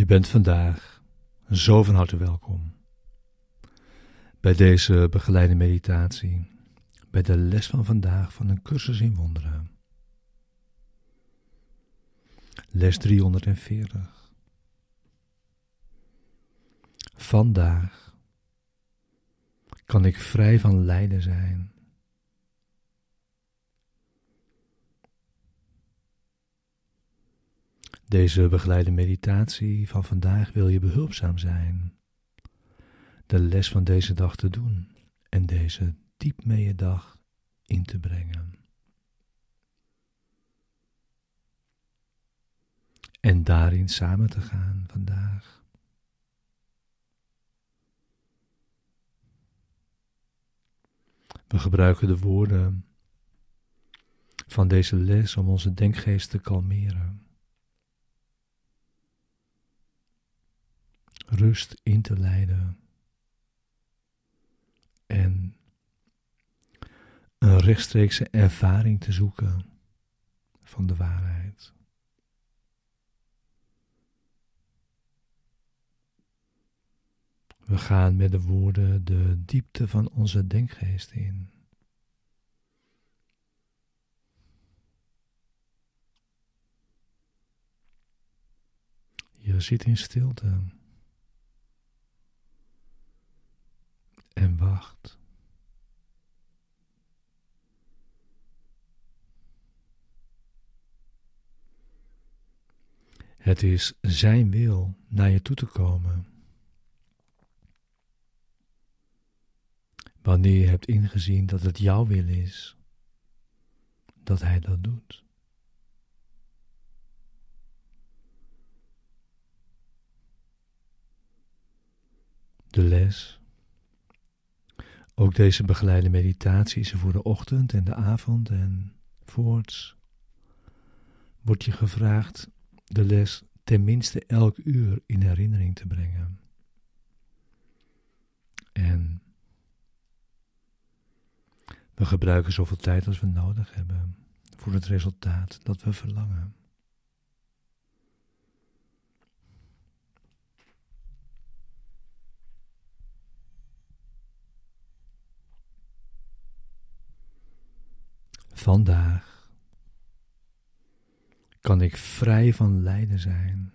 Je bent vandaag zo van harte welkom bij deze begeleide meditatie, bij de les van vandaag van een cursus in wonderen. Les 340. Vandaag kan ik vrij van lijden zijn. Deze begeleide meditatie van vandaag wil je behulpzaam zijn. De les van deze dag te doen en deze diep mee je dag in te brengen. En daarin samen te gaan vandaag. We gebruiken de woorden van deze les om onze denkgeest te kalmeren. Rust in te leiden en een rechtstreekse ervaring te zoeken van de waarheid. We gaan met de woorden de diepte van onze denkgeest in. Je zit in stilte. Het is Zijn wil naar je toe te komen. Wanneer je hebt ingezien dat het jouw wil is, dat Hij dat doet. De les ook deze begeleide meditatie is er voor de ochtend en de avond en voorts. Wordt je gevraagd de les tenminste elk uur in herinnering te brengen. En we gebruiken zoveel tijd als we nodig hebben voor het resultaat dat we verlangen. Vandaag kan ik vrij van lijden zijn.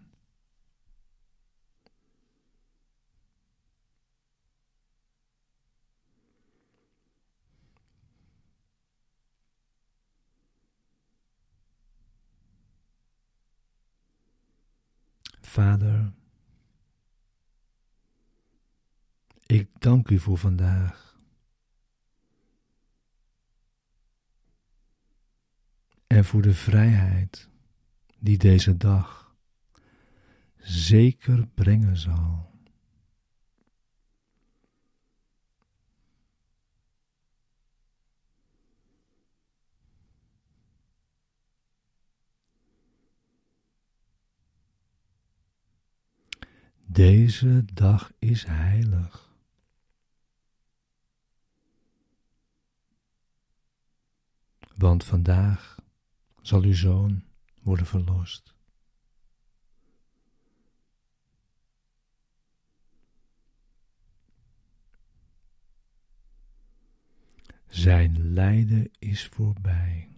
Vader, ik dank u voor vandaag. En voor de vrijheid die deze dag zeker brengen zal. Deze dag is heilig. Want vandaag zal uw zoon worden verlost. Zijn lijden is voorbij.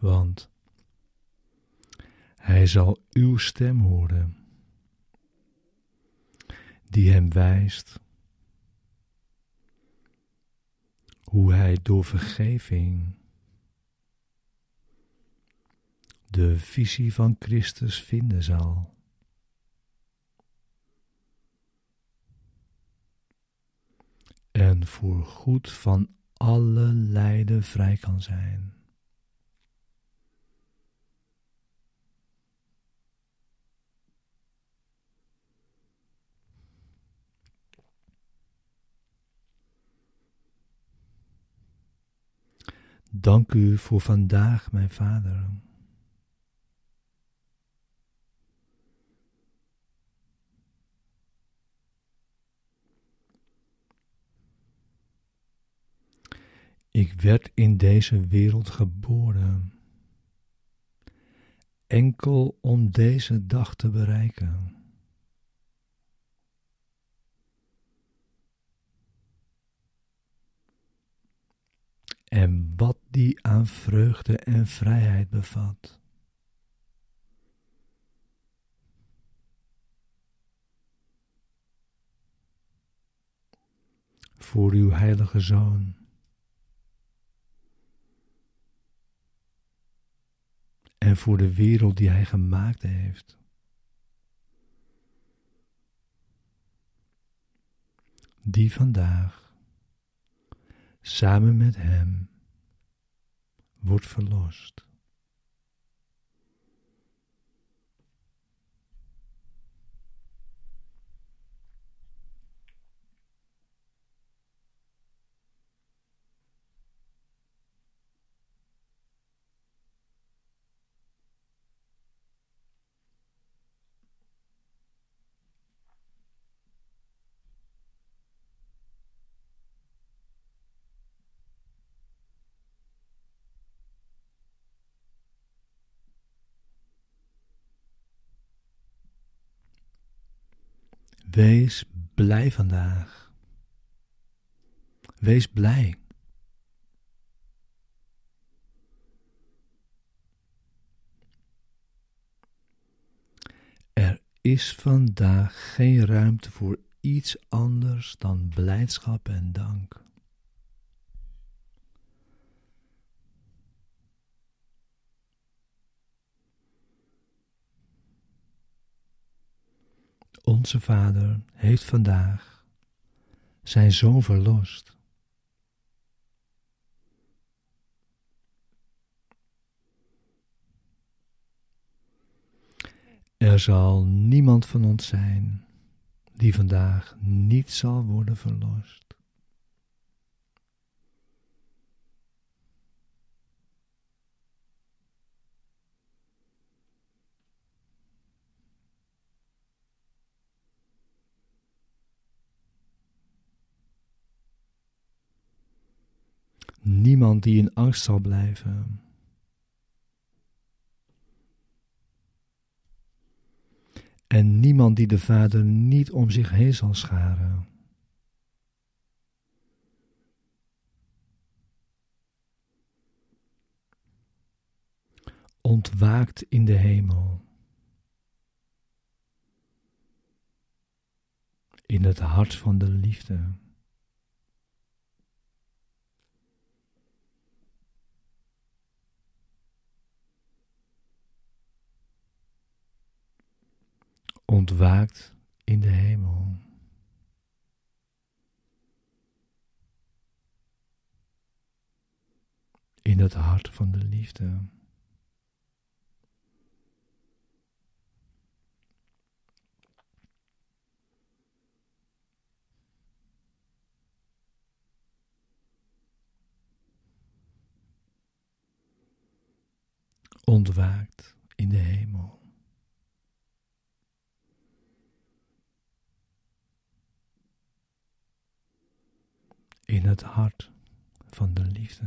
Want hij zal uw stem horen die hem wijst hoe hij door vergeving de visie van Christus vinden zal. En voor goed van alle lijden vrij kan zijn. Dank u voor vandaag, mijn Vader. Ik werd in deze wereld geboren, enkel om deze dag te bereiken. En wat die aan vreugde en vrijheid bevat. Voor uw heilige Zoon. en voor de wereld die Hij gemaakt heeft. Die vandaag samen met Hem wordt verlost. Wees blij vandaag. Wees blij. Er is vandaag geen ruimte voor iets anders dan blijdschap en dank. Onze Vader heeft vandaag zijn zoon verlost. Er zal niemand van ons zijn die vandaag niet zal worden verlost. Niemand die in angst zal blijven. En niemand die de Vader niet om zich heen zal scharen. Ontwaakt in de hemel. In het hart van de liefde. Ontwaakt in de hemel. In het hart van de liefde. Ontwaakt in de hemel. In het hart van de liefde.